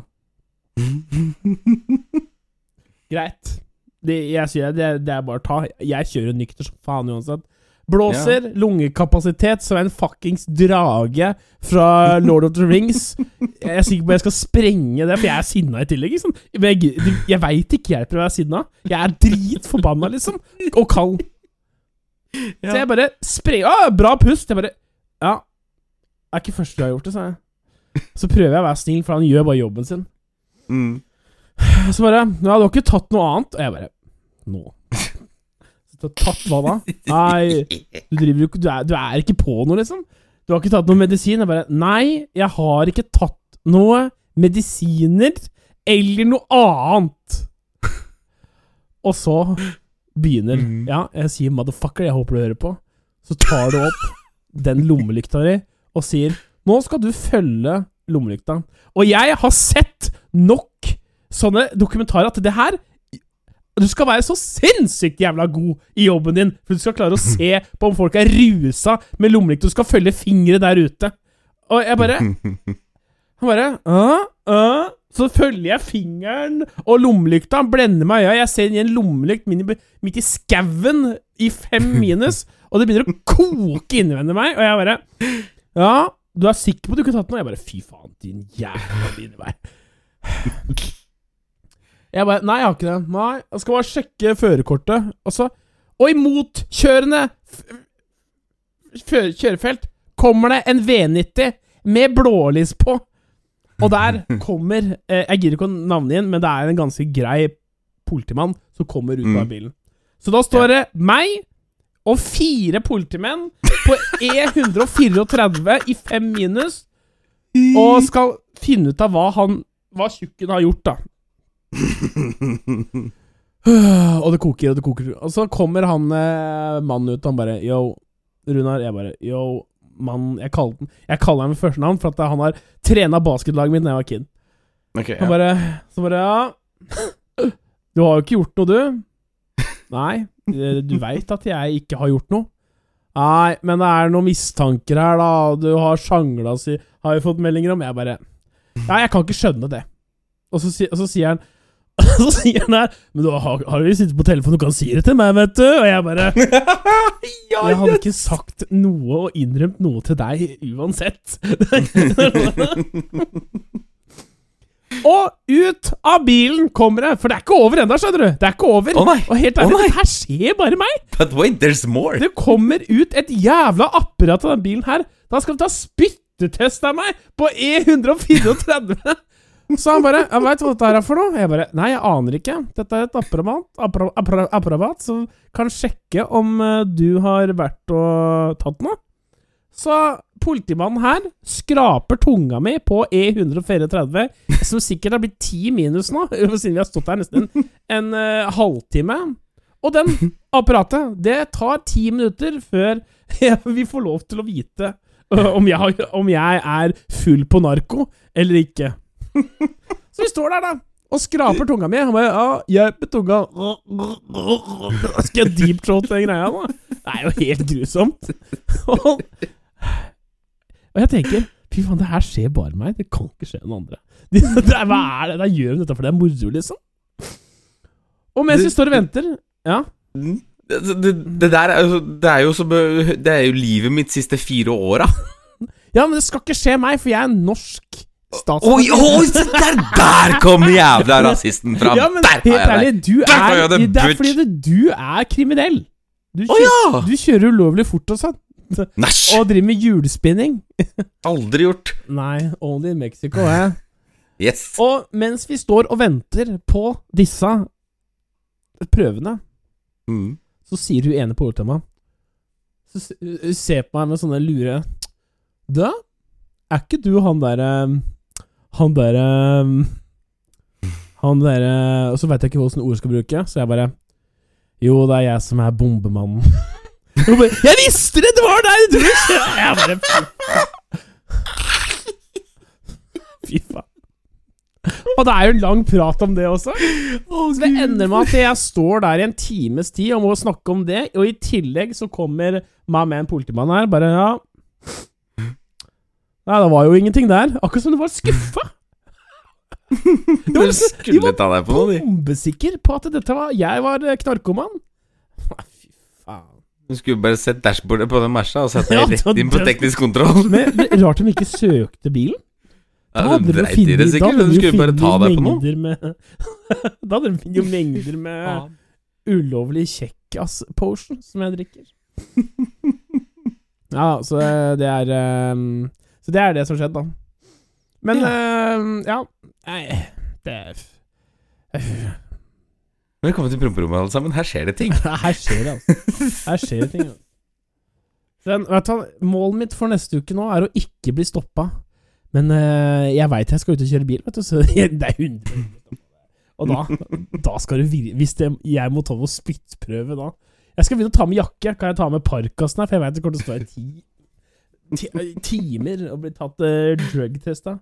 [laughs] Greit. Det, jeg sier det, det er bare å ta. Jeg kjører nykter som faen uansett. Blåser, lungekapasitet som en fuckings drage fra Lord of the Rings. Jeg er sikker på at jeg skal sprenge det, for jeg er sinna i tillegg. Liksom. Jeg, jeg, jeg veit ikke hjelper å være sinna. Jeg er dritforbanna, liksom. Og kald. Så jeg bare sprenger Å, bra pust! Jeg bare Ja. Det er ikke første du har gjort det, sa jeg. Så prøver jeg å være snill, for han gjør bare jobben sin. Mm. Så bare Ja, du har ikke tatt noe annet? Og jeg bare Nå. Tatt hva da? Nei, du driver jo ikke du du er ikke på noe, liksom. Du har ikke tatt noe medisin? Jeg bare Nei, jeg har ikke tatt noe medisiner eller noe annet. Og så begynner Mhm. Ja, jeg sier 'motherfucker', jeg håper du hører på. Så tar du opp den lommelykta di og sier 'Nå skal du følge lommelykta'. Og jeg har sett nok sånne dokumentarer at det her Du skal være så sinnssykt jævla god i jobben din, for du skal klare å se på om folk er rusa med lommelykt. Du skal følge fingre der ute. Og jeg bare [laughs] Han bare «Åh, åh». Så følger jeg fingeren og lommelykta. Han blender meg i øya. Jeg ser en lommelykt midt i, skauen i fem [laughs] minus, og det begynner å koke innvendig meg. Og jeg bare Ja, du er sikker på at du ikke har tatt noe? Jeg bare Fy faen, din jævla binevei. [laughs] Jeg bare Nei, jeg har ikke det. Nei, jeg skal bare sjekke førerkortet. Og så Og imot kjørende kjørefelt kommer det en V90 med blålys på. Og der [laughs] kommer eh, Jeg gidder ikke å navne igjen, men det er en ganske grei politimann som kommer ut Mm. av bilen. Så da står det meg og fire politimenn på E134 i fem minus, [laughs] og skal finne ut av hva han Hva tjukken har gjort, da. [laughs] Og det koker, og det koker. Og så kommer han eh, mannen ut, og han bare Yo, Runar. Jeg bare Yo, mann Jeg kaller, den, jeg kaller ham med førstenavn, for at han har trena basketlaget mitt da jeg var kid. Okay, Han ja. bare Så bare Ja. [laughs] Du har jo ikke gjort noe, du. Nei. eh, Du veit at jeg ikke har gjort noe. Nei, men det er noen mistanker her, da. Du har sjangla, si, har vi fått meldinger om. Jeg bare Ja, jeg kan ikke skjønne det. Og så, og så sier han [laughs] Så sier han her Men du har, har jo sittet på telefonen, du kan si det til meg, vet du. Og jeg bare [laughs] Jeg hadde ikke sagt noe og innrømt noe til deg uansett. [laughs] og ut av bilen kommer jeg, for det er ikke over ennå, skjønner du. Det er ikke over. Oh! Og helt ærlig, oh det her skjer bare meg. But wait, there's more! Det kommer ut et jævla apparat av den bilen her. Da skal de ta spyttetest av meg på E134. Så han bare Jeg veit hva dette er for noe? Jeg bare Nei, jeg aner ikke. Dette er et apparat, appara- appara- apparat som kan sjekke om eh, du har vært og tatt noe. Så politimannen her skraper tunga mi på E134, som sikkert har blitt ti minus nå, [laughs] siden vi har stått her nesten en eh, halvtime. Og den apparatet, det tar ti minutter før [laughs] vi får lov til å vite uh, om jeg, om jeg er full på narko eller ikke. [laughs] Så vi står der, da, og skraper tunga mi. Han bare Ja, hjelp med tunga. [laughs] Skal jeg deep throat den greia, da? Det er jo helt grusomt. [laughs] Og, og jeg tenker Fy faen, det her skjer bare meg. Det kan ikke skje noen andre. Det, det hva er det? Da gjør de dette for det er moro, liksom. Og mens vi står og venter Ja. Det, det, det der er jo Det er jo som Det er jo livet mitt siste fire åra. Ja, men det skal ikke skje meg, for jeg er norsk Oi, oi, der, der kom jævla [laughs] rasisten fram! Ja, men der helt ærlig, du er det, Det er fordi det, du er kriminell. Du kjører, kjører, ja! du kjører ulovlig fort og sånn. [laughs] Og driver med hjulspinning. [laughs] Aldri gjort. Nei, only in Mexico, eh. Yes. Og mens vi står og venter på disse prøvene, Mm. så sier hun ene på hovedtema Så ser på meg med sånne lure Du, er ikke du han derre Han derre Han derre Og så veit jeg ikke hvilke ord jeg skal bruke, så jeg bare Jo, det er jeg som er bombemannen. [laughs] jeg, bare, jeg visste det! Det var deg! Du! [laughs] Jeg bare Fy faen. Og det er jo lang prat om det også. Så det ender med at jeg står der i en times tid og må snakke om det, og i tillegg så kommer meg med en politimann her, bare ja Nei, det var jo ingenting der. Akkurat som du var skuffa. [laughs] de var liksom, de var de. bombesikker på at dette var jeg var eh, knarkoman. Nei, Fy faen. Du skulle bare sett dashbordet på den Merca og satt [laughs] deg var rett inn på teknisk kontroll. Men det er rart de ikke søkte bilen. Ja, Da hadde du de dreit i det sikkert. de skulle bare ta deg på noe. Med, [laughs] da hadde de funnet jo mengder med ulovlig kjekkas-potion som jeg drikker. Ja, så det er ehm, Så det er det som skjedde, da. Men ehm, ja Nei, det er Velkommen til promperommet, alle sammen. Her skjer det ting. [laughs] Her skjer det, altså. Her skjer det ting. altså. Den, vet du, målet mitt for neste uke nå er å ikke bli stoppa. Men uh, jeg veit jeg skal ut og kjøre bil, vet du, så [laughs] det er 100 Og da, da skal du virke. Hvis det, jeg må ta og spyttprøve da Jeg skal begynne å ta med jakke. Kan jeg ta med parkasen her? For jeg veit det kommer til å stå i ti, ti, timer og bli tatt uh, drug-testa.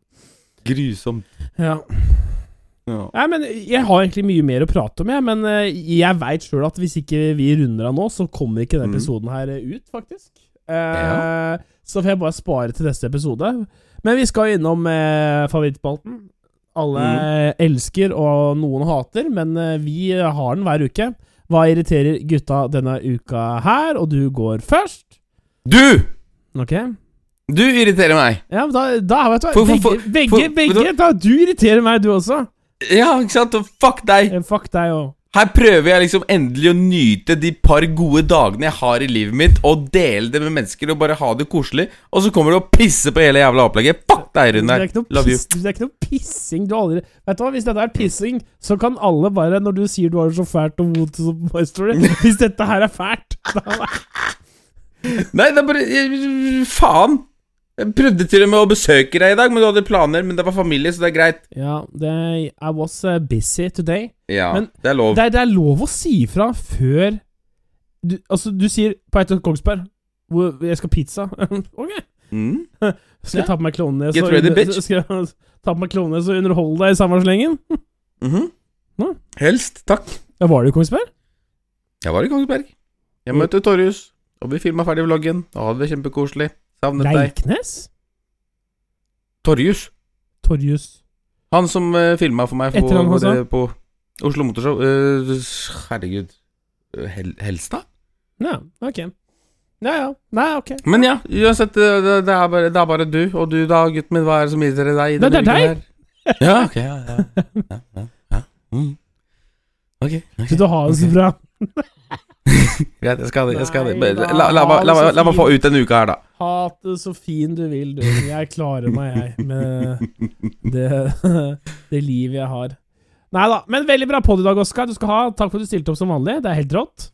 Grusomt. Ja. Ja. Nei, men Jeg har egentlig mye mer å prate om, jeg. Men eh, jeg veit sjøl at hvis ikke vi runder av nå, så kommer ikke denne Mhm. episoden her eh, ut, faktisk. Eh, Ja. Så får jeg bare spare til neste episode. Men vi skal innom eh, favorittspalten. Alle mm. elsker, og noen hater, men eh, vi har den hver uke. Hva irriterer gutta denne uka her? Og du går først. Du! Ok? Du irriterer meg. Ja, da, da vet du hva. For- for- Begge, begge, begge da, Du irriterer meg, du også. Ja, ikke sant? Og fuck deg. Eh, Fuck deg òg. Her prøver jeg liksom endelig å nyte de par gode dagene jeg har i livet mitt, og dele det med mennesker og bare ha det koselig, og så kommer du og pisser på hele jævla opplegget. Fuck deg, Det Runar. er, ikke noe piss, det er ikke noe pissing. Du aldri Vet du hva, Hvis dette er pissing, så kan alle bare, når du sier du har det så fælt og vondt Story [laughs] Hvis dette her er fælt da, Nei, det er bare jeg- Faen. Jeg prøvde til og med å besøke deg i dag, men du hadde planer. Men det var familie, så det er greit. Ja, det, I was uh, busy today. Ja, Men det er lov. Det det er lov å si ifra før du, Altså, du sier på vei til Kongsberg hvor jeg skal pizza. [laughs] ok. Mm. [laughs] Skal jeg ta på meg klovnene Get ready, bitch. Skal jeg [laughs] ta på meg klovnene og underholde deg i samme slengen? -hmm. Ja. Helst. Takk. Ja, var du i Kongsberg? Jeg var i Kongsberg. Jeg møtte Torjus, og vi filma ferdig vloggen. Da hadde det kjempekoselig. Savnet deg. Leiknes? Torjus. Torjus. Han som uh, filma for meg på, det- på Oslo Motorshow. Uh, herregud. Eh, Hel Helstad? Ja, ok. Ja, ja. Nei, ok. Men ja, uansett, det, det, er bare, det er bare du. Og du da, gutten min, hva er det som irriterer deg? i Det- er her? Ja, ok, ja, ja, ja, ja, ja. Mm. Ok, okay, Så du har det så bra. [laughs] [laughs] Greit, jeg skal, jeg skal Nei, la, la, la, la, meg få ut denne uka her, da. Hat det så fin du vil, du. Jeg klarer meg, jeg, med det, [laughs] det livet jeg har. Nei da. Men veldig bra podd i dag, Oskar. Du skal ha Takk for at du stilte opp som vanlig. Det er helt rått.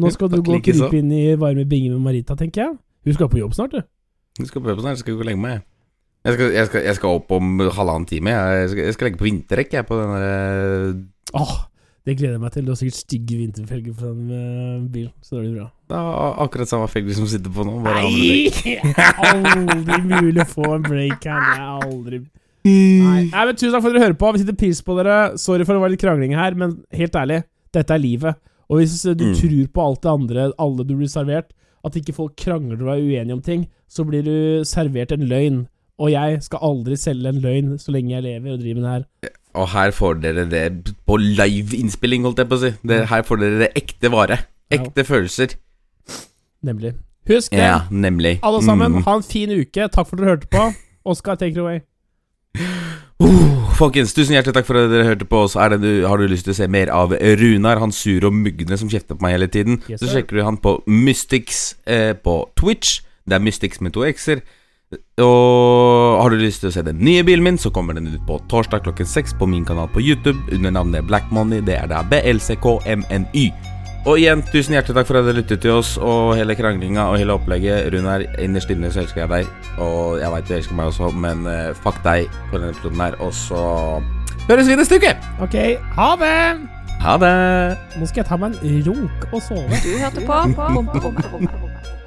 Nå skal du gå og krype inn i varme binger med Marita, tenker jeg. Hun skal på jobb snart, du. Du skal på jobb snart, jeg skal gå og legge meg. Jeg skal, jeg, skal, jeg skal opp om halvannen time. Jeg skal, jeg skal legge på vinterdekk jeg, på den der Åh, det gleder jeg meg til. Du har sikkert stygge vinterfelger på den eh, bilen, så det blir bra. Det er akkurat samme felger som sitter på nå. Bare. Nei! [laughs] Aldri mulig å få en break her. Det er aldri Nei. Nei, men Tusen takk for at dere hører på. Vi sitter pris på dere. Sorry for det var litt krangling her, men helt ærlig, dette er livet. Og hvis du Mm. tror på alt det andre, alle du blir servert, at ikke folk krangler og er uenige om ting, så blir du servert en løgn. Og jeg skal aldri selge en løgn så lenge jeg lever og driver med det her. Og her får dere det på live-innspilling, holdt jeg på å si. Det, her får dere det ekte vare. Ekte følelser. Nemlig. Husk det, Ja, nemlig. alle sammen. Mm. Ha en fin uke. Takk for at dere hørte på. Oskar, take it away. Uh, folkens, tusen hjertelig takk for at dere hørte på oss. Er det du, har du lyst til å se mer av Runar, han sure og mugne som kjefter på meg hele tiden, Yes, så sjekker du han på Mystics eh, på Twitch. Det er Mystics med to x-er. Og har du lyst til å se den nye bilen min, så kommer den ut på torsdag klokken seks på min kanal på YouTube under navnet Black Money. Det er da BLCKMNY. Og igjen, tusen hjertelig takk for at dere lyttet til oss og hele kranglinga og hele opplegget. Runar, innerst inne så elsker jeg deg, og jeg veit du elsker meg også, men uh, fuck deg for denne episoden her, og så høres vi neste uke! Ok, ha det! Ha det! Nå skal jeg ta meg en runk og sove. Du hørte på [laughs] Promperommet.